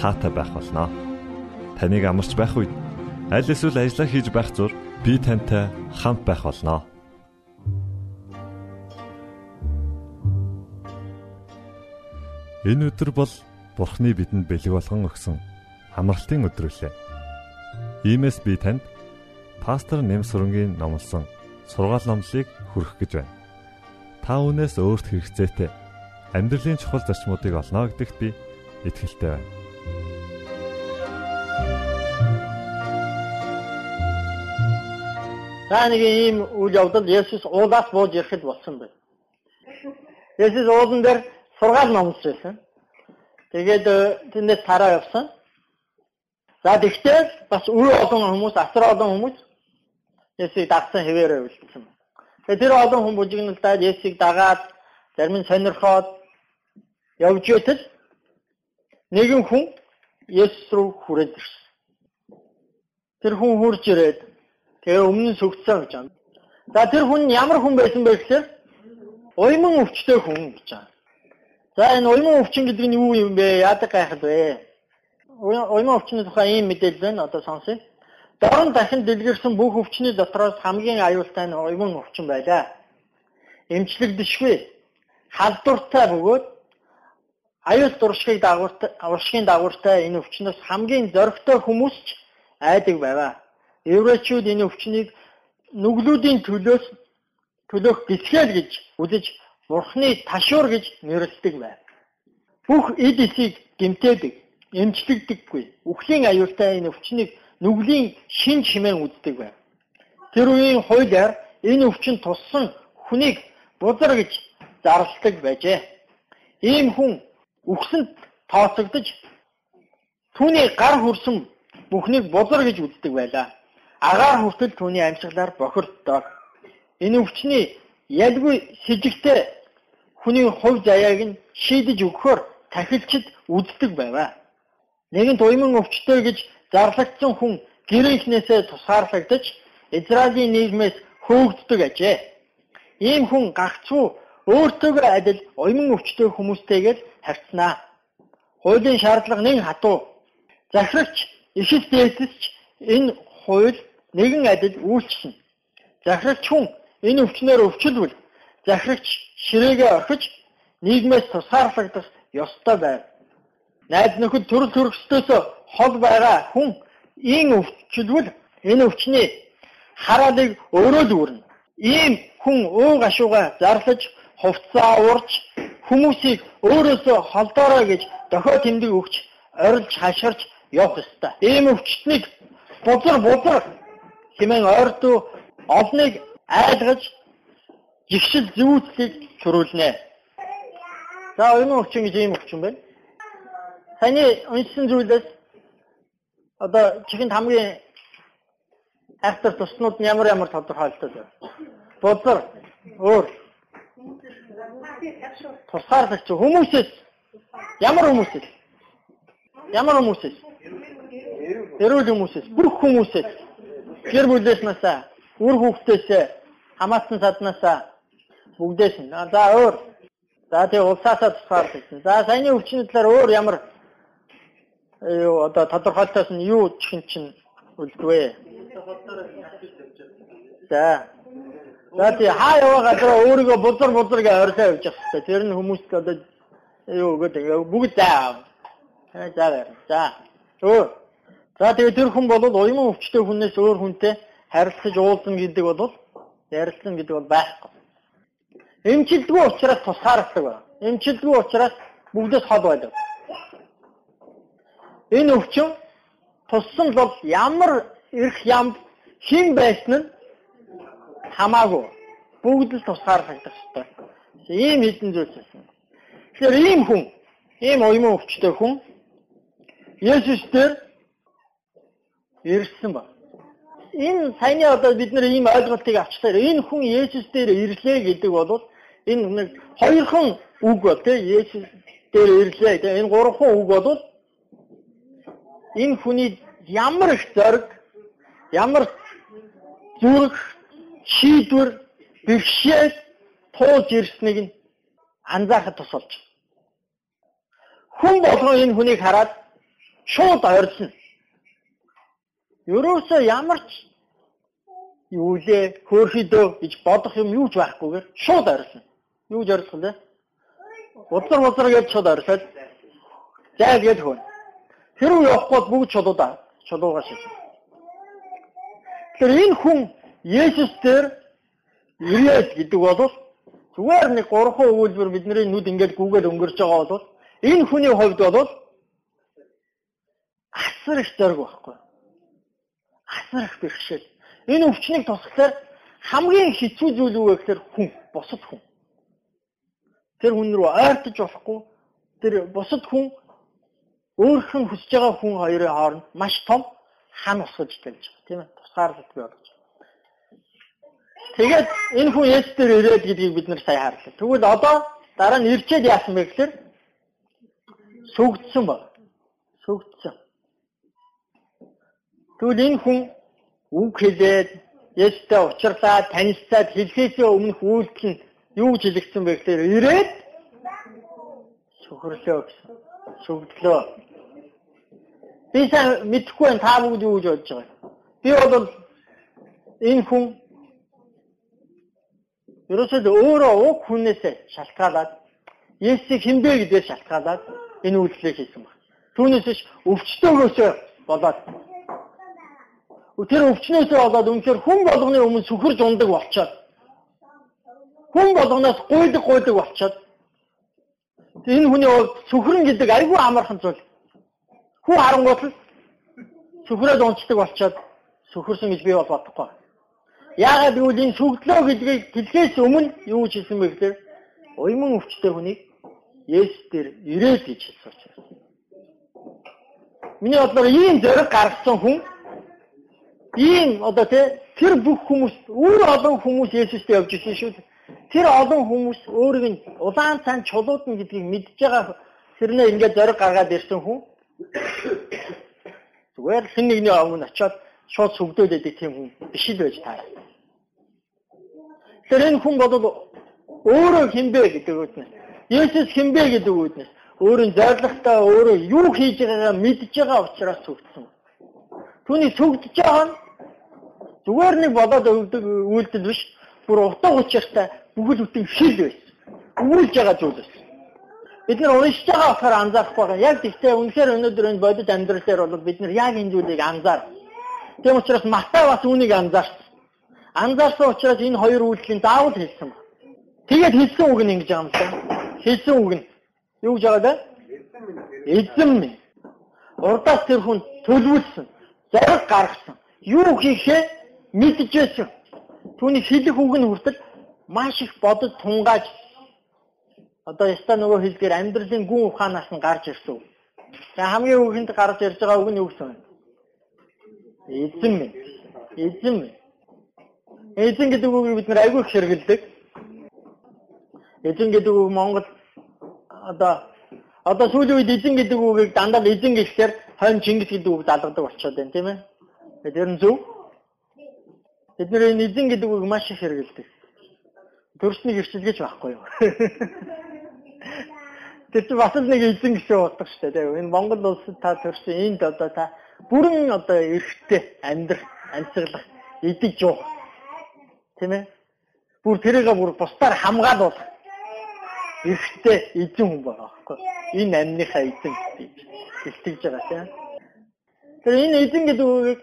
таатай байх болноо. Таныг амарч байх үед аль эсвэл ажиллаа хийж байх зур би тантай хамт байх болноо. Энэ өдөр бол Бурхны бидэнд бэлэг болгон өгсөн амралтын өдөр үлээ. Иймээс би танд пастор Нэмсүрэнгийн номлосон сургаал номлыг хүргэх гэж байна. Та үүнээс өөрт хэрэгцээтэй амьдралын чухал зарчмуудыг олно гэдэгт би итгэлтэй байна. За нэг ийм үйл явдал Есүс уулаас бууж ирэхэд болсон байна. Есүс уулан дээр сургаал номлож байсан. Тэгээд э, тэндээс тараа явсан. За тэгтээ бас үе олон хүмүүс, асар олон хүмүүс Есүсийг дагсан хэвээрээ үлдсэн. Тэгээд тэр олон хүн бужигналдаад Есүсийг дагаад зарим нь сонирхоод явж байтал нэгэн хүн Есүс рүү хүрээд ирсэн. Тэр хүн хурж ирээд тэгээ өмнө нь сүгцсэн гэж байна. За тэр хүн ямар хүн байсан бэ гэхээр уйман өвчтэй хүн гэж байна. За энэ уйман өвчин гэдэг нь юу юм бэ? Яадаг гайхал вэ? Уйман өвчний тухай ийм мэдээлэл байна. Одоо сонсъё. Дорн дахин дэлгэрсэн бүх өвчний дотроос хамгийн аюултай нь уйман өвчин байлаа. Эмчлэгдэшгүй, халдвартай бөгөөд аюул дуршигыг дагууртай уршигын дагууртай энэ өвчнөөс хамгийн зоригтой хүмүүс ч айдаг байваа. Еврейчүүд энэ өвчнийг нүглүүдийн төлөөс төлөөх гисгэл гэж үзэж Бурхны ташуур гэж нэрлэдэг байв. Бүх эд эсийг гимтээдэг, эмчлэгдэггүй. Үхлийн аюултай энэ өвчнийг нүглийн шин чимээн үздэг байв. Тэр үеийн хуулиар энэ өвчин туссан хүнийг бузар гэж зарладаг байжээ. Ийм хүн үхсэнд тооцогдож түүний гар хүрсэн бүхнийг бузар гэж үздэг байлаа. Агаар хүртэл түүний амьсгалаар бохирддог. Энэ өвчний ялгүй сэжигтэй хүний хувь заяаг нь шийдэж өгөхөөр тахилчид үздэг байваа. Нэгэн туйман өвчтөй гэж зарлагдсан хүн гэрээхнээсээ тусгаарлагдаж Израилийн нийгмээс хөөгддөг ажээ. Ийм хүн гагцуу өөртөөгөө адил уйман өвчтөй хүмүүстэйгээр харьцнаа. Хуулийн шаардлага нэг хатуу. Захирагч ишил дээсч энэ хууль нэгэн адил үйлчлэнэ. Захирагч хүн энэ өвчнөр өвчлвөл захирагч ширээгээ орхиж нийгмээс тусгаарлагдах ёстой байв. Найз нөхөд төрөл төрөстөөс хол байгаа хүн ийм өвчлвөл энэ өвчний хараалыг өөрөө л үүрнэ. Ийм хүн өө гашууга зарлаж хувцаа урж хүмүүсийг өөрөөсөө холдоорой гэж дохио тэмдэг өгч орилж хашгирч явах ёстой. Ийм өвчтнийг бузар бузар хэмээн ойртуу олныг айлгаж жигшил зүүцлийг чөрүүлнэ. За энэ өвчин гэж ийм өвчин байна. Таны уншсан зүйлээс одоо чихэнд хамгийн айхтар туснууд нь ямар ямар тодорхойлолтой вэ? Бузар, өөр. Тусгаарлагч хүмүүсээс? Ямар хүмүүсээс? Ямар хүмүүсээс? Эрүүл хүмүүсээс. Бүх хүмүүсээс гэр бүлээс насаа үр хүүхдээс хамаатан саднасаа бүгдээс нь за өөр за тэгээ улсаасаа тусгаарлагч за саяны өвчний талаар өөр ямар юу одоо тодорхойлтоос нь юу чихэн чинь үлдвэ за За тий хаа яваа газар өөрийгөө бузар бузар гэж орилоо явж явах хэрэгтэй. Тэр нь хүмүүст одоо юу гэдэг бүгд заа. За за. Өө. За тэгээ тэр хүн бол уйман өвчтэй хүнээс өөр хүнтэй харилцаж уулзсан гэдэг бол ярилцсан гэдэг бол байхгүй. Эмчилдэггүй учраас тусгаарладаг байна. Эмчилдэггүй учраас бүгдээс хол байдаг. Энэ өвчин туссан бол ямар эрх ямд хин байсан нь хамаагүй бүгд л тусгаарлагдах хэрэгтэй. Ийм хэдэн зүйлс байсан. Тэгэхээр ийм хүн ийм уйман өвчтэй хүн Есүс дээр ирсэн ба. Энэ саяны одоо бид нэр ийм ойлголтыг авчлаа. Энэ хүн Есүс дээр ирлээ гэдэг бол энэ нэг хоёрхан үг бол тийм Есүс дээр ирлээ. Энэ гурван үг бол энэ хүний ямар их зориг, ямар зүрх, шийдвэр, бэрхшээл туулж ирснийг нь анзаахад тусалж. Хүн болгон энэ хүнийг хараад шууд ойрлсон. Ерөөсөө ямар ч юу лээ хөөрхөдөө гэж бодох юм юу ч байхгүйгээр шууд ойрлсон. Юу ч ойрлох вэ? Удлар удлар гэж шууд ойрлоод зай гэж хөн. Хэрвээ явахгүй бүгд чулуудаа чулуугаа шийдсэн. Тэр энэ хүн Есүс дээр ирээд гэдэг бол зүгээр нэг гурван өгүүлбэр бидний нүд ингээд гүгээд өнгөрч байгаа бол энэ хүний хувьд бол асар их зориг байхгүй. Асар их бэрхшээл. Энэ өвчнийг тусахлаар хамгийн хэцүү зүйл юу вэ гэхээр хүн, бусад хүн. Тэр хүн рүү ойртож болохгүй. Тэр бусад хүн өөрөх нь хүсэж байгаа хүн хоёрын хооронд маш том хан усгаж тавьж байгаа тийм ээ. Тусгаарлалт бий болгож байгаа. Тэгээд энэ хүн Есүс дээр ирээд гэдгийг бид нар сайн харлаа. Тэгвэл одоо дараа нь ирчээд яасан бэ гэхээр сүгдсэн баг. Сүгдсэн. Тэгвэл энэ хүн үг хэлээд Есүстэй уулзлаа, танилцаад хэлхээсээ өмнөх үйлдэл нь юу гэж хэлэгдсэн бэ гэхээр ирээд сөхрлөө гэсэн. Сүгдлөө. Би сайн мэдэхгүй байна та бүгд юу гэж бодож байгаа. Би бол энэ хүн ерөөсөө өөрөө уг хүнээс шалтгаалаад Есүсийг хинбэ гэдгээр шалтгаалаад энэ үйлдэлийг хийсэн байна. Түүнээс биш өвчтөөгөөсөө болоод тэр өвчнөөсөө болоод үнэхээр хүн болгоны өмнө сүхэрж ундаг болчоод хүн болгоноос гуйдаг гуйдаг болчоод энэ хүний сүхрэн гэдэг айгүй амархан зүйл. Хүн харангуут л сүхрээд унцдаг болчоод сүхэрсэн гэж би бол бодохгүй. Яагаад гэвэл энэ сүгдлөө гэдгийг хэлхээс өмнө юу гэж хэлсэн бэ гэхээр уйман өвчтэй хүнийг Есүс дээр ирээд гэж хэлсэн учраас. Миний бодлоор ийм зориг гаргасан хүн ийм одоо тэр бүх хүмүүс өөр олон хүмүүс Есүстэй явж ирсэн шүү дээ. Тэр олон хүмүүс өөрийг нь улаан цан чулуудна гэдгийг мэдж байгаа тэрнээ ингээд зориг гаргаад ирсэн хүн зүгээр хэн нэгний өмнө очиод шууд сүгдөөд байдаг тийм хүн биш л байж таараа. Тэр энэ хүн бол өөрөө хинбэ гэдэг үгнээс Есүс хинбэ гэдэг үгнээс өөрийн зоригтой өөрөө юу хийж байгаагаа мэдж байгаа учраас сүгдсэн. Түүний сүгдэж байгаа нь зүгээр нэг болоод өгдөг үйлдэл биш. Бүр утга учиртай бүхэл бүтэн хил байсан. Өвүүлж байгаа зүйл байсан. Бид нар уншиж байгаа болохоор анзаарах байгаа. Яг тэгтээ үнэхээр өнөөдөр энэ бодит амьдрал дээр бол бид нар яг энэ зүйлийг анзаар. Тийм учраас Матай бас үүнийг анзаарсан. Анзаарсан учраас энэ хоёр үйлдэлийн заавал хэлсэн. Тэгээд хэлсэн үг нь ингэж юм байна. Хэлсэн үг нь юу гэж байгаа вэ? Эзэн минь. Урдаас тэр хүн төлөвлөсөн, зориг гаргасан. Юу хийхээ мэдчихсэн. Түүний хэлэх үг нь хүртэл маш их бодод тунгааж одоо яста нөгөө хэлгээр амьдралын гүн ухаанаас нь гарч ирсэн. За хамгийн үгэнд гарч ирж байгаа үг нь юу гэсэн бэ? Эзэн минь. Эзэн минь. Эзэн гэдэг үгийг бид нар айгүй их хэрэгэлдэг. Эзэн гэдэг үг Монгол одоо одоо сүүлийн үед эзэн гэдэг үгийг дандаа эзэн гэхээр хойно Чингис гэдэг үг залгадаг болчиход байна тийм ээ. Тэр нь зөв. Бид нэр эзэн гэдэг үг маш их хэрэгэлдэг. Төрснийг ирчилгэж байхгүй юу? Тэр чинь бас л нэг эзэн гэсэн утга шүү дээ. Энэ Монгол улсад та төрсөн энд одоо та бүрэн одоо эрхтэй амьдрах, амьсгалах, идэж юу тийм ээ. Бүр тэрийгээ бүр бусдаар хамгаалуулах эрхтэй эзэн хүн байгаа байхгүй. Энэ амьныхаа эзэн гэж хэлтгэж байгаа тийм. Тэр энэ эзэн гэдэг үгийг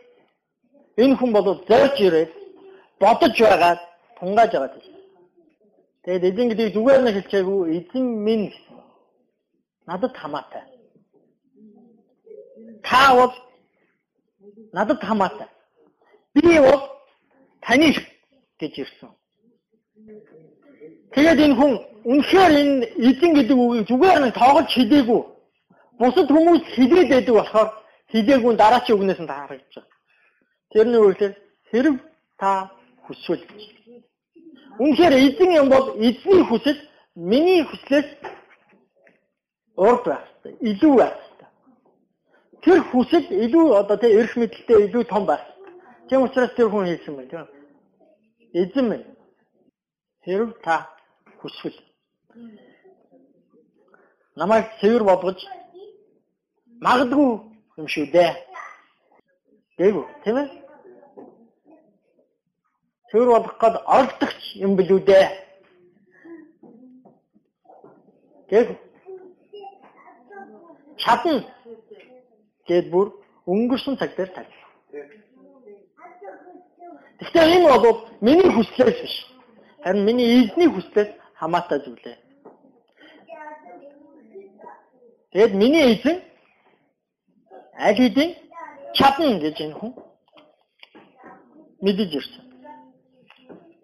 энэ хүн бол зорж ирээд бодож байгаад тунгааж байгаа тийм. Тэгээд эзэн гэдгийг зүгээр нь хэлчихээгүй эзэн минь гэсэн. Надад хамаатай. Та бол надад хамаатай. Би бол таны гэж ирсэн. Тэгээд энэ хүн үнэхээр энэ эзэн гэдэг үгийг зүгээр нь тоогож хэлээгүй. Бусад хүмүүс хилээд байдаг болохоор хилээгүй дараачийн үгнээс нь таарагдаж байгаа. Тэрний үгээр хэрв та хүсвэл Үнэхээр эзэн юм бол эзний хүсэл миний хүслээс урд байх хэрэгтэй. Илүү байх хэрэгтэй. Тэр хүсэл илүү одоо тэ эрх мэдэлтэй илүү том байх. Тийм учраас тэр хүн хэлсэн байна тийм. Эзэн минь хэрв та хүсвэл намайг цэвэр болгож магадгүй юм шүү дээ. Дээгүү тийм ээ? цэвэр болох гээд оролдогч юм билүү дээ. Тэг чадна гэд бүр өнгөрсөн цаг дээр тавь. Тэгэхээр энэ бол миний хүслээс биш. Харин миний эзний хүслээс хамаатай зүйл ээ. Тэгэд миний эзэн аль хэдийн чадна гэж энэ хүн мэдэж ирсэн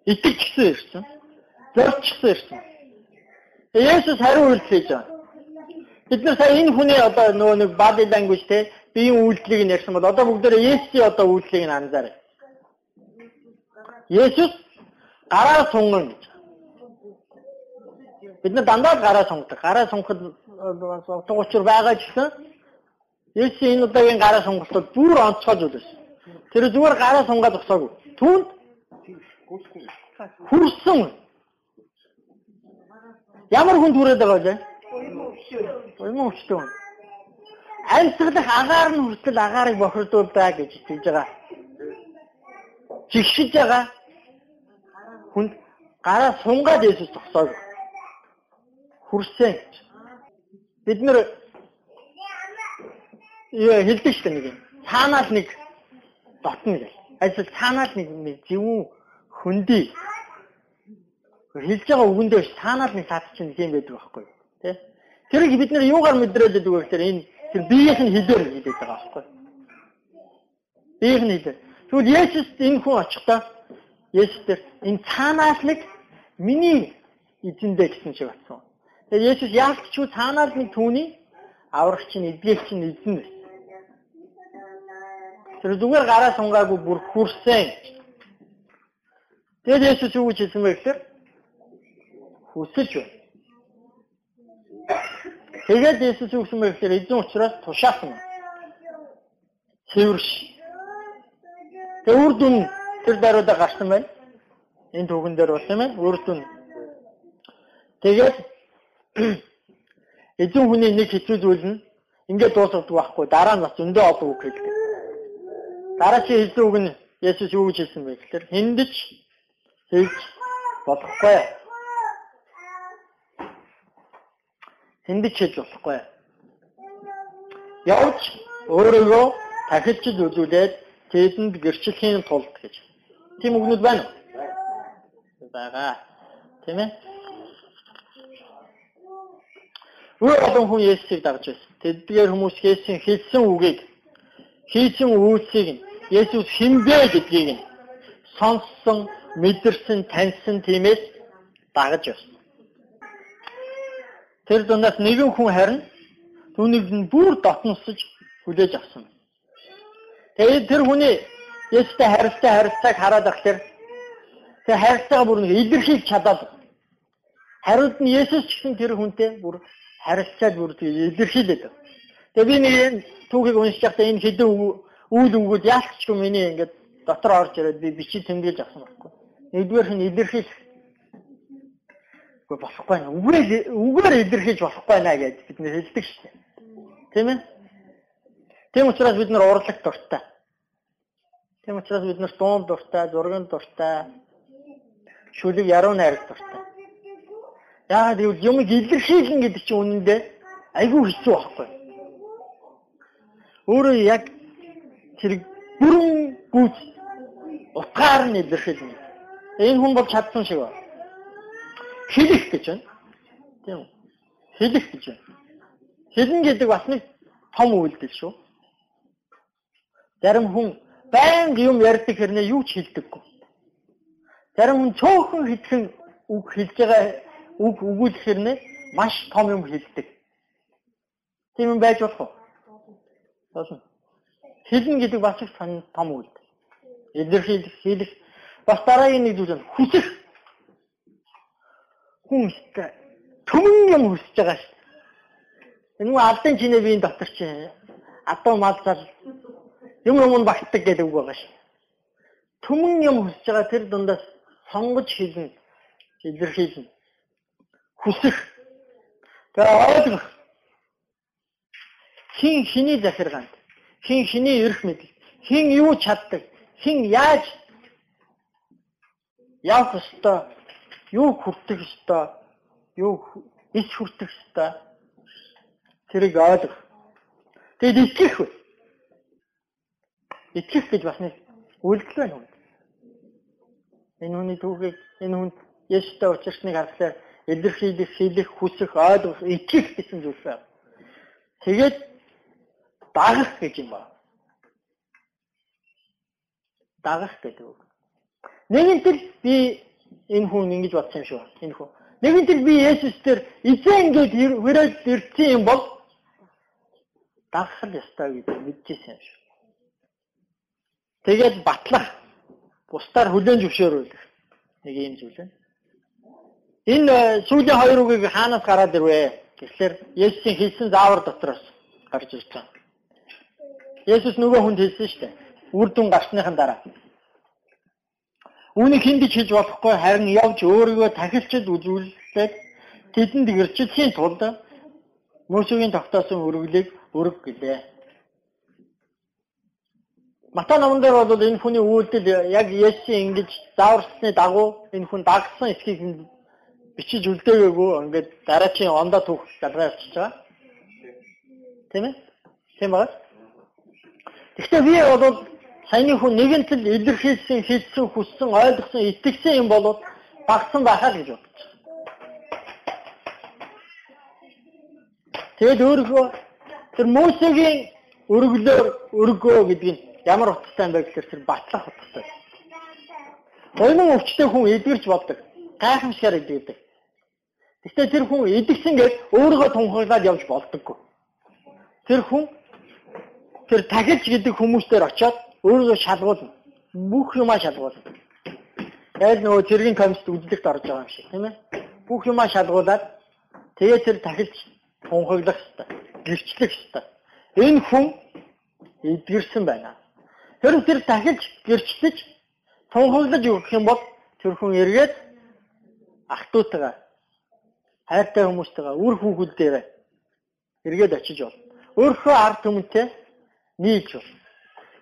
итгэжсэн ирсэн. Зорчсон ирсэн. Есүс хариу үйлдэлж байгаа. Бид нар сая энэ хүний одоо нөгөө нэг body language те биеийн үйлдэлийг нэрсэн бол одоо бүгдээрээ Есүсийн одоо үйлдэлийг нь анзаарай. Есүс гараа сунган гэж. Бид нар дандаа гараа сунгдаг. Гараа сунгахад утга учир байгаа ч гэсэн Есүсийн энэ удаагийн гараа сонголтод бүр онцгой зүйл байсан. Тэр зүгээр гараа сунгаад зогсоогүй. Түүнд хүрсэн. Ямар хүн түрээд байгаа вэ? Уйман өвчтөн. Амьсгалах агаар нь хүртэл агаарыг бохирдуулдаа гэж хэлж байгаа. Жигшиж байгаа хүнд гараа сунгаад Есүс зогсоог. Хүрсэн. Бид нэр хэлдэг шүү дээ нэг. Цаанаас нэг дотно гэл. Ажил цаанаас нэг зөвүүн хөндөй хэлж байгаа үгэндээ таанаад нэг сад чинь тийм байдаг байхгүй тий Тэрийг бид нэр юугаар мэдрээд байдаг вэ гэхээр энэ тэр биеийнх нь хэлээр хэлээд байгаа байхгүй биеийнх нь хэлээр тэгвэл Есүс энэ хүн очихдоо Есүс тэр энэ цаанаас нэг миний эзэндээ гэсэн шиг батсан Тэгэхээр Есүс яалт ч цаанаас нэг түүний аврагч нь эдгэгч нь эзэн байсан Тэр зүгээр гараа сунгаагүй бүр хүрсэн Тэгээд Есүс юу гэж хэлсэн бэ гэхээр хүсэж байна. Тэгээд Есүс юу гэсэн бэ гэхээр эзэн учраас тушаасан. Цэвэрш. Тэгээд үр дүн тэр даруйда гарсан байна. Энэ түүхэн дээр болсон байна. Үр дүн. Тэгээд эзэн хүний нэг хэцүү зүйл нь ингээд дуусгадаг байхгүй. Дараа нь бас зөндөө олон үг хэлдэг. Дараа чи хэлсэн үг нь Есүс юу гэж хэлсэн бэ гэхээр хиндэж хийж болохгүй. Хиндэж хийж болохгүй. Явж өөрийгөө тахилж үзүүлээд тэдэнд гэрчлэхийн тулд гэж. Тийм үгнүүд байна уу? Бага. Тийм ээ? Өөр олон хүн Есүсийг дагж байсан. Тэдгээр хүмүүс Есүсийн хэлсэн үгийг хийсэн үйлсийг Есүс хинбэ гэдгийг нь сонссон мэдэрсэн, таньсан тиймээс дагаж явсан. Тэр дундаас нэгэн хүн харин түүнийг нь бүр дотносож хүлээж авсан. Тэгээд тэр хүний Есүстэй харилцаа харилцааг хараад ахлаар тэр харилцаагаа бүр нэг илэрхийлж чадаад хариуд нь Есүс ч гэсэн тэр хүнтэй бүр харилцаад бүр илэрхийлээд. Тэгээ би нэг түүхийг уншиж байхдаа энэ хэдэн үйл өнгөд яалтчгүй миний ингээд дотор орж ирээд би бичиж тэмдэглэж авсан байхгүй. Нэгдүгээр нь илэрхийлэх. Үгүй болохгүй нэ. Үгээр үгээр илэрхийлж болохгүй нэ гэж бид нэр хэлдэг шүү дээ. Тийм ээ? Тийм учраас бид нар урлаг дуртай. Тийм учраас бид нар дуун дуртай, зургийн дуртай, шүлэг яруу найр дуртай. Яагаад гэвэл юм илэрхийлэн гэдэг чинь үнэндээ айгүй хэцүү байхгүй. Өөрөө яг тэр бүрэн гүйц утгаар нь илэрхийлнэ. Энэ хүн бол чадсан шиг байна. Хэлэх гэж байна. Тийм үү? Хэлэх гэж байна. Хэлнэ гэдэг бас нэг том үйлдэл шүү. Зарим хүн байнга юм ярьдаг хэрнээ юу ч хэлдэггүй. Зарим хүн цөөхөн хэлхэн үг хэлж байгаа үг өгүүлэх хэрнээ маш том юм хэлдэг. Тийм юм байж болох уу? Болно. Хэлнэ гэдэг бас их том үйлдэл. Илэрхийлэх, хийх бас дараагийн нэг зүйл нь хүсэх. Хүн өстэй төмөн юм хүсэж байгаа шүү. Энэ алдан чинээ биеийн дотор чи адуу мал зал юм юм багтдаг гэдэг үг байгаа шүү. Төмөн юм хүсэж байгаа тэр дундаас сонгож хэлнэ, илэрхийлнэ. Хүсэх. Тэгээ ойлгох. Хин хиний захиргаанд, хин хиний эрх мэдэл, хин юу чаддаг, хин яаж явах ёстой, юу хүртэх ёстой, юу ич хүртэх ёстой. Тэрийг ойлгох. Тэгэд итгэх вэ? Итгэх гэж бас нэг үйлдэл байна уу? Энэ хүний түүхийг энэ хүнд Есүстэй учирсныг харахаар илэрхийлэх, хийх, хүсэх, ойлгох, итгэх гэсэн зүйл байна. Тэгээд дагах гэж юм байна. Дагах гэдэг үг. Нэгэн тэл би энэ хүн ингэж бодсон юм шүү. Энэ хүн. Нэгэн тэл би Есүс дээр эзэн ингэж хүрээд ирсэн юм бол дагах л ёстой гэж мэдчихсэн юм шүү. Тэгээд батлах, бусдаар хүлээн зөвшөөрөх нэг юм зүйл байна. Энэ э, сүүлийн хоёр үгийг хаанаас гараад ирвэ? Тэгэхээр Есүсийн хэлсэн заавар дотроос гарч ирж байгаа. Есүс нөгөө хүнд хэлсэн шүү дээ. Үр дүн гарсныхан дараа. Үүнийг хиндэж хийж болохгүй харин явж өөрийгөө тахилчид үзүүлээд тэдэнд гэрчлэхийн тулд Мөсөгийн тогтоосон өргөлийг өрг гэлээ. Матай номон дээр бол энэ хүний үйлдэл яг Есүсийн ингэж зааварсны дагуу энэ хүн дагсан эсхийг бичиж үлдээгээгүй ингээд дараачийн ондоо түүх залгаа явчихж байгаа. Тийм ээ? Тийм байна. Гэхдээ би бол саяны хүн нэгэнтэл илэрхийлсэн, хэлсэн, хүссэн, ойлгосон, итгэсэн юм бол багсан байхаа гэж бодож байгаа. Тэгэд өөрөөгөө тэр Мосегийн өргөлөөр өргөө гэдэг нь ямар утгатай бэ гэхээр тэр батлах утгатай. Ойнон өвчтэй хүн эдгэрч боддог. Гайхамшигар эдгэрдэг. Гэхдээ тэр хүн идэгсэн гэж өөрийгөө тунхаглаад явж болдоггүй. Тэр хүн тэр тахилч гэдэг хүмүүстээр очиод өөрийгөө шалгуулна. Бүх юмаа шалгуулна. Тэгээд нөгөө цэргийн комист үзлэгт орж байгаа юм шиг тийм ээ. Бүх юмаа шалгуулад тэгээд тэр тахилч тунхаглах хэрэгтэй. Гэрчлэх хэрэгтэй. Энэ хүн эдгэрсэн байна. Тэр тэр тахилч гэрчлэж тунхаглаж өгөх юм бол тэр хүн эргээд ах トゥ утгаа хайртай хүмүүстэйгээ үр хүүхдүүдтэйгээ эргээд очиж бол. Өөрийнхөө ард түмэнтэй нийлж бол.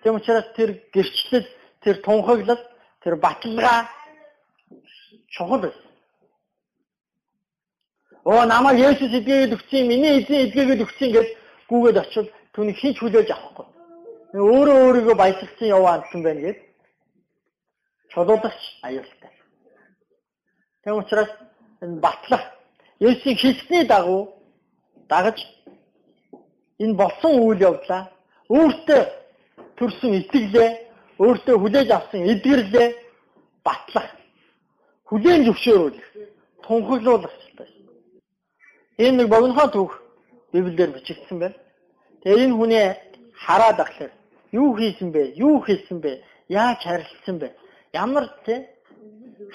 Тийм учраас тэр гэрчлэл, тэр тунхаглал, тэр баталгаа чухал байсан. Оо намайг Есүс эдгээд өгсөн, миний эзэн эдгээд өгсөн гэж гүгээд очил түүнийг хийж хүлээж авахгүй. Өөрөө өөрийгөө баясгалсан яваа андсан байна гэд чулуулагч аюултай. Тийм учраас энэ батлах Есүсийн хэлсний дагуу дагаж энэ болсон үйл явдлаа өөртөө төрсөн итгэлээ өөртөө хүлээж авсан эдгэрлээ батлах хүлээн зөвшөөрөх тунхаглуулах хэрэгтэй. Энэ нэг богинохон түүх Библиэр бичигдсэн байна. Тэгээ энэ хүний хараад ахлаа юу хийсэн бэ? Юу хийсэн бэ? Яаж харилцсан бэ? Ямар тэ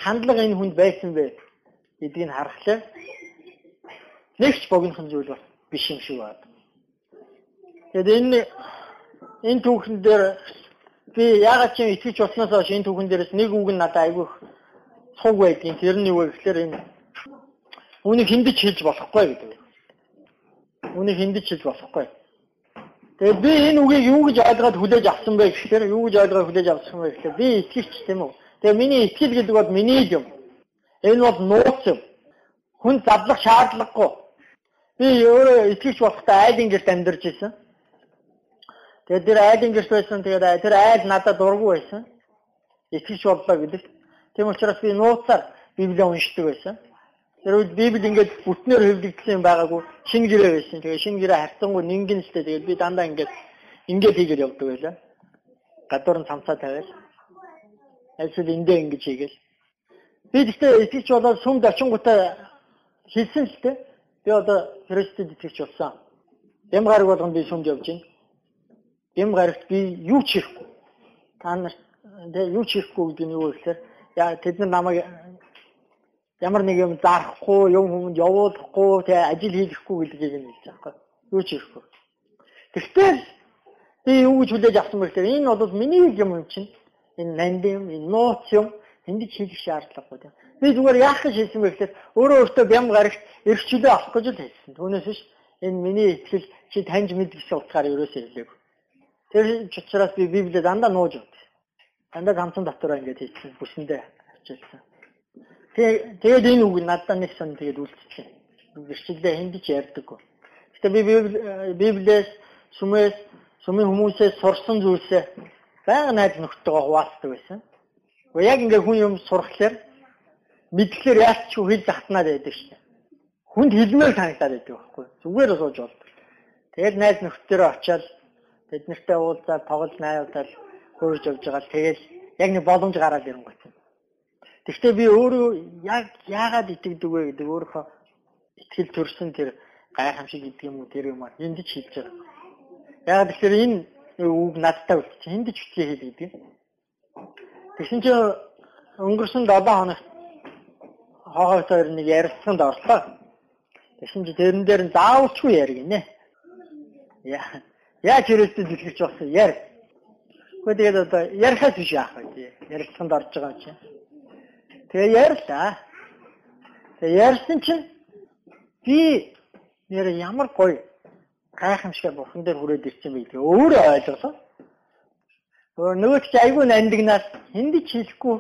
хандлага энэ хүнд байсан бэ гэдгийг харахлаа нэгч богинохон зүйл бол биш юм шиг байна. Тэгэд энэ энэ түүхэн дээр би ягаад ч итгэж болсноос хойш энэ түүхэн дээрээс нэг үг нь надад айгүй цуг байдгийн тэр нь юу вэ гэхээр энэ үнийг хиндэж хэлж болохгүй гэдэг. Үнийг хиндэж хэлж болохгүй. Тэгээд би энэ үгийг юу гэж ойлгоод хүлээж авсан бэ гэхээр юу гэж ойлгоод хүлээж авсан бэ гэхээр би итгэвч тийм үү. Тэгээд миний итгэл гэдэг бол миний юм. Энэ бол нууц юм. Хүн задлах шаардлагагүй. Би өөрөө итгэж болохтой айлын гэрт амьдарч ирсэн. Тэгээд тэр айлын гэрт байсан. Тэгээд тэр айл надад дургу байсан. Итгэж боллоо гэдэг. Тийм учраас би нууцаар Библийг уншдаг байсан. Тэр үед Библи ингээд бүтнээр хэвлэгдсэн юм байгаагүй шинэ гэрээ байсан. Тэгээд шинэ гэрээ харцсангүй нингэн сте. Тэгээд би дандаа ингээд ингээд хийгээд явдаг байлаа. Гадуур нь цамцаа тавиал. Эсвэл эндээ ингэж хийгээл. Би гэхдээ итгэж болоод сүмд очингуудаа хэлсэн л дээ. Би одоо Христэд итгэж болсон. Бям гараг болгон би сүмд явж байна. Бям гарагт би юу ч хийхгүй. Та нар юу ч хийхгүй гэдэг нь юу гэхээр яа тэд нар намайг ямар нэг юм зарахгүй, юм хүнд явуулахгүй, тэгээ ажил хийхгүй гэдгийг нь хэлж байгаа байхгүй. Юу ч хийхгүй. Тэгвэл би юу гэж хүлээж авсан бэ гэхээр энэ бол миний юм юм чинь. Энэ нанд юм, энэ нууц юм энд хийх шаардлагагүй тийм. Би зүгээр яах гэж хэлсэн бэ гэхээр өөрөө өөртөө бям гарагт эрхчлөө авах гэж л хэлсэн. Түүнээс биш энэ миний итгэл чи таньж мэд гэсэн утгаар ерөөсөө хэлээгүй. Тэр учраас би Библийг дандаа нууж өгдөө. Дандаа ганцхан дотороо ингэж хэлсэн. Бүсэндээ авчилсан. Тэгээд энэ үг надад нэг сон тэгээд үлдчихэ. Гэрчлэлдээ хиндэж ярьдаггүй. Гэтэ би Библиэс сүмээс сүмийн хүмүүсээс сурсан зүйлсээ байнга найз нөхдөйгөө хуваалцдаг байсан. Яг ингээ хүн юм сурахлаар мэдлэхээр яаж ч хэл захтнаад байдаг шээ. Хүнд хэлмээр санагдаад байдаг байхгүй. Зүгээр сууж болдог. Тэгээд найз нөхдөөрөө очиад бид нартай уулзаад тоглож найруулаад хөрж явж байгаа л тэгээд яг нэг боломж гараад ирэнгүүт. Гэхдээ би өөрөө яг яагаад итгэдэг вэ гэдэг өөрөө итгэл төрсөн тэр гайхамшиг гэдэг юм уу тэр юм аа энд ч хийж байгаа. Яагаад тэгэхээр энэ үг надтай үлдчих. Энд ч хүчээ хэлдэг. Тэгсэн чинь өнгөрсөн 7 хоногт хоогоос хоёр нэг ярилцсанд орлоо. Тэгсэн чинь тэрэн дээр нь заавалчгүй яригнэ. Яа. Яаж хэрэгцээ дэлгэрч болсон яар. Гэхдээ тэгээд одоо ярихаас биш яах вэ? Ярилцсанд орж байгаа чинь. Тэгээ ярьлаа. Тэгээ ярьсан чинь би нэр ямар гоё гайхамшигтай бурхан дээр хүрээд ирсэн бэ гэдэг өөрөө ойлголоо. Нөгөө ч айгүй нандинаас хиндэж хэлэхгүй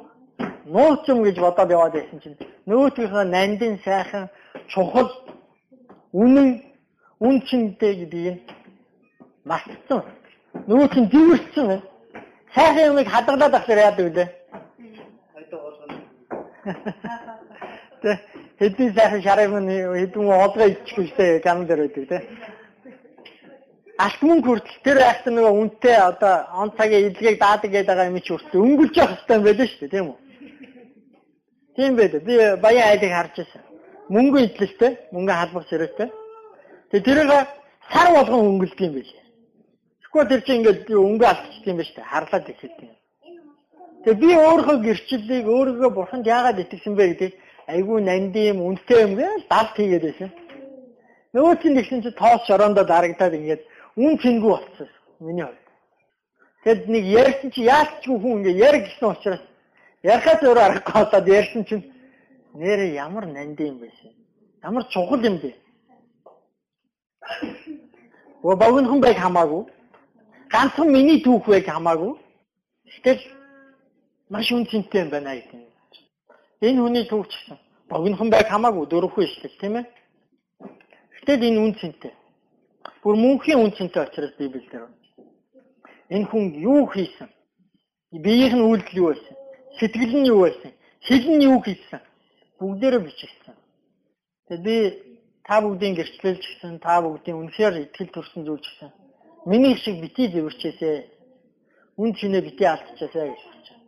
нууц юм гэж бодоод яваад байсан чинь нөгөөтгийнхөө нандин сайхан чухал үнэн үн чинтэй гэдгийг мартсан. Нөгөө дивэрсэн байна. Сайхан юмыг хадгалаад ахлаар яадаг үлээ. Тэ хэдийн сайхан шарыг нь хэдэн олгоо иччих үстэй кам дээр байдаг тэ алт мөнгө хүртэл тэр айхсан нөгөө үнтэй одоо он цагийн эдлэгийг даадаг гэдэг байгаа юм чи хүртэл өнгөлж явах хэрэгтэй байлаа шүү дээ тийм үү? Тийм байлаа. Би баян айлыг харж байсан. Мөнгө эдлэлтэй, мөнгө халбах зэрэгтэй. Тэгээ тэрийг сар болгон өнгөлдөг юм байлээ. Тэгэхгүй тэр чинь ингээд өнгө алдчих юм ба шүү дээ. Харлаад ихэд юм. Тэгээ би өөрийнхөө гэрчлэлийг өөрийгөө бурханд яагаад итгэсэн бэ гэдэг айгүй нанди юм, үнтэй юм гээл далд хийгээд байсан. Нөгөө чинь нэгсэн чи тоос шорондоо дарагдаад ингээд үн цэнгүү болчихсон миний хувьд. Тэгэд нэг ярьсан чи яалтчгүй хүн ингээ ярь гэсэн учраас ярихаас өөр аргагүй болоод ярьсан чинь нэрээ ямар нанд юм бэ? Ямар чухал юм бэ? Оо богинохон байг хамаагүй. Ганцхан миний түүх байг хамаагүй. Гэтэл маш үнцэнтэй юм байна гэдэг. Энэ хүний түүх ч гэсэн богинохон байг хамаагүй дөрөвхөө шүү дээ, тийм ээ. Гэтэл энэ үнцэнтэй. Бүр мөнхийн үнцэнтэй учраас Библиэлд байна. Энэ хүн юу хийсэн? Биеийнх нь үйлдэл юу байсан? Сэтгэл нь юу байсан? Хэл нь юу хийсэн? Бүгдээрээ бичсэн. Тэгээд би та бүгдийн гэрчлэлж гисэн, та бүгдийн үнэхээр итгэл төрсэн зүйл гисэн. Миний шиг бити зэвэрчээсэ. Үн чинээ бити алдчихаасаа гэж хэлж байна.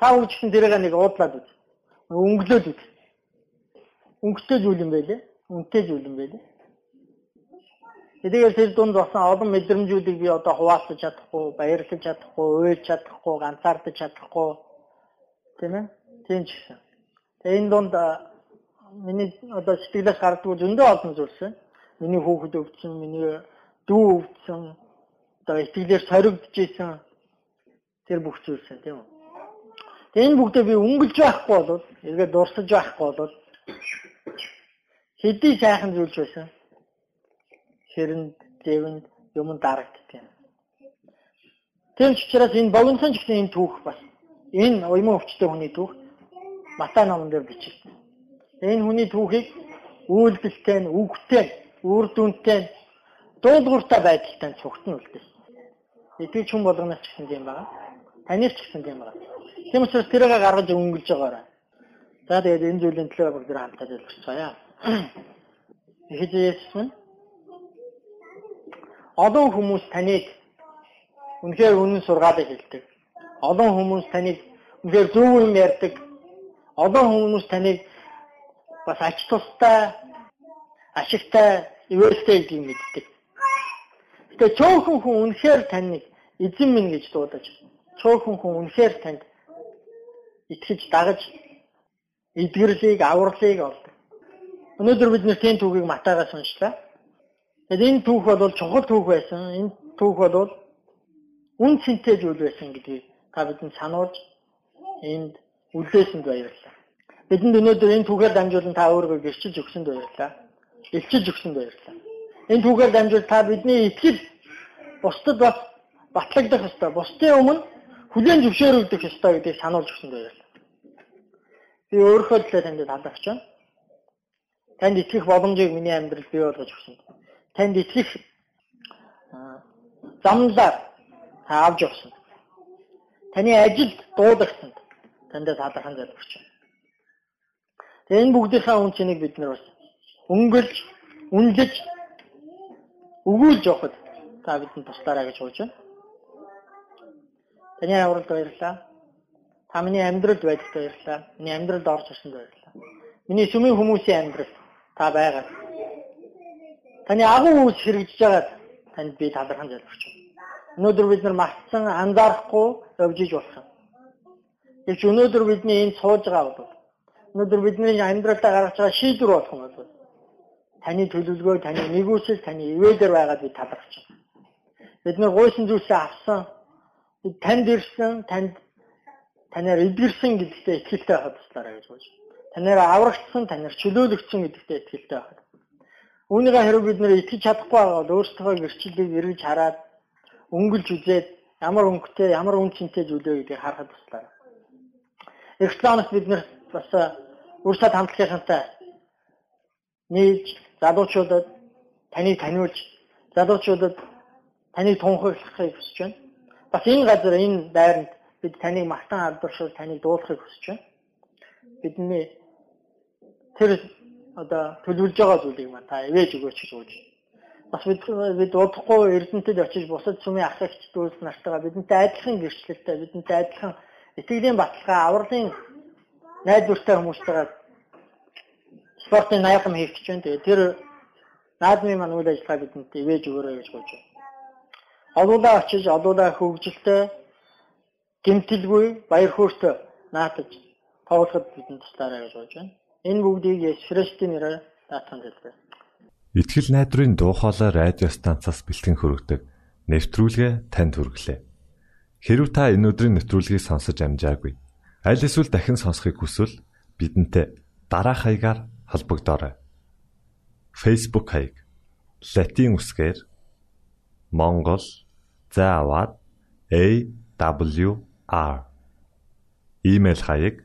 Та бүгд гисэн тэрийг нэг уудлаад үз. Өнгөлөөд үз. Өнгөтэй зүйл юм байлээ. Үнтэй зүйл юм байлээ. Тэгээд тэр дунд басан олон мэдрэмжүүдийг би одоо хуваалцаж чадахгүй, баярлаж чадахгүй, уйлж чадахгүй, ганцаардаж чадахгүй тийм ээ. Тийм ч гэсэн. Тэгээд энэ дунд миний одоо сэтгэлээс гардгүй зөндөө олон зүйлс байна. Миний хүүхэд өвдсөн, миний дүү өвдсөн, одоо итгэлээр соригдож исэн тэр бүх зүйлс байна тийм үү. Тэгээд энэ бүгдээ би өнгөлж байхгүй бол, эргээд дурсаж байхгүй бол хэдий сайхан зүйлс байсан хэрэнд дэвэнд юм дарагддаг юм. Тэр учраас энэ богинохон ч гэсэн энэ түүх бас энэ уйман өвчтэй хүний түүх Матай номон дээр бичсэн. Энэ хүний түүхийг үйлдэлтэй нь үгтэй, үр дүнтэй, дуулууртай байдалтай цугтан үлдээсэн. Итгэж хүн болгоноос ч гэсэн юм байна. Танаас ч гэсэн юм байна. Тийм учраас тэрийг гаргаж өнгөлж байгаарай. За тэгээд энэ зүйлийн төлөө бүгд хамтдаа залбирцгаая. Эхэж Есүс минь олон хүмүүс таныг үнэхээр үнэн сургаалыг хэлдэг. Олон хүмүүс таныг үнэхээр зөв юм ярьдаг. Олон хүмүүс таныг бас ач тустай, ашигтай, ивэлтэй гэдгийг мэддэг. Тэгээ цөөхөн хүн үнэхээр таныг эзэн минь гэж дуудаж цөөхөн хүн үнэхээр танд итгэж дагаж эдгэрлийг авралыг олдог. Өнөөдөр бид нэр тийм түүхийг Матайгаас уншлаа. Тэгэхээр энэ түүх бол чухал түүх байсан. Энэ түүх бол үн цэнтэй зүйл байсан гэдгийг та бидэнд сануулж энд үлдээсэнд баярлалаа. Бидэнд өнөөдөр энэ түүхээр дамжуулан та өөрийгөө гэрчилж өгсөнд баярлалаа. Илчилж өгсөнд баярлалаа. Энэ түүхээр дамжуул та бидний итгэл бусдад бас батлагдах ёстой. Бусдын өмнө хүлээн зөвшөөрөгдөх ёстой гэдгийг сануулж өгсөнд баярлалаа. Би өөрийнхөө төлөө танд талархаж байна. Танд итгэх боломжийг миний амьдралд бий болгож өгсөн. Танд итгэх замлаар та авч явсан. Таны ажилд дуудагсанд танд талархан залбирч байна. Тэгээ энэ бүгдийнхээ үн цэнийг бид нар бас өнгөлж, үнэлж өгүүлж явахад та бидэнд туслаарай гэж хууж байна. Таны авралд баярлалаа. Та миний амьдралд байдагт баярлалаа. Миний амьдралд орж ирсэнд баярлалаа. Миний сүмийн хүмүүсийн амьдрал та байгаа. Таны агуу үс хэрэгжиж байгаад танд би талархан залбирч байна. Өнөөдөр бид нар мартсан анзаарахгүй явж иж болох юм. Гэвч өнөөдөр бидний энд сууж байгаа бол өнөөдөр бидний амьдралдаа гаргаж байгаа шийдвэр болох юм бол таны төлөвлөгөө, таны нэгүсэл, таны ивэдэр байгаад би талархаж байна. Бид нар гойсон зүйлсээ авсан. Бид танд ирсэн, танд танаар эдгэрсэн гэдэгтээ итгэлтэй байхад туслаарай гэж бодож. Танаар аврагдсан, танаар чөлөөлөгдсөн гэдэгтээ итгэлтэй байхад. Үүнийгээ хэрэг бид нэр итгэж чадахгүй бол өөрсдөө гэрчлэлийг эргэж хараад өнгөлж үзээд ямар өнгөтэй, ямар үн цэнтэй зүйлөө гэдгийг харахад туслаарай. Рекламаас бид нэр бас өөрсдөө хамтлагийнхантай нийлж залуучуудад таныг таниулж залуучуудад таныг тунхаглахыг хүсэж байна. Бас энэ газар энэ байранд бид таныг мартан алдаршуул таныг дуулахыг хүсэж байна. Бидний тэр одоо төлөвлөж байгаа зүйлийг маань та ивэж өгөөч гэж ууж. Бас бид бид удахгүй Эрдэнэтэд очиж бусад сүмийн ах эгч дүүс нартайгаа бидэнтэй адилхан гэрчлэлтэй бидэнтэй адилхан итгэлийн баталгаа авралын найдвартай хүмүүстэйгээ спортын наягам хийх гэж байна. Тэгээ тэр наадмын маань үйл ажиллагаа бидэнд ивэж өгөөрэй гэж байна. Олуулаа очиж олуулаа хөгжилтэй гэмтэлгүй баяр хөөртэй наатаж тоглоход бидэнд туслаарай гэж бодож байна. Энэ бүгдийг Христийн нэрээр даатан хэлбэр. Итгэл найдрын дуу хоолой радио станцаас бэлтгэн хөрөгдөг нэвтрүүлгээ танд хүргэлээ. Хэрв та энэ өдрийн нэвтрүүлгийг сонсож амжаагүй аль эсвэл дахин сонсохыг хүсвэл бидэнтэй дараах хаягаар холбогдорой. Facebook хаяг: Латин үсгээр Монгол заавад AWR Имейл хаяг: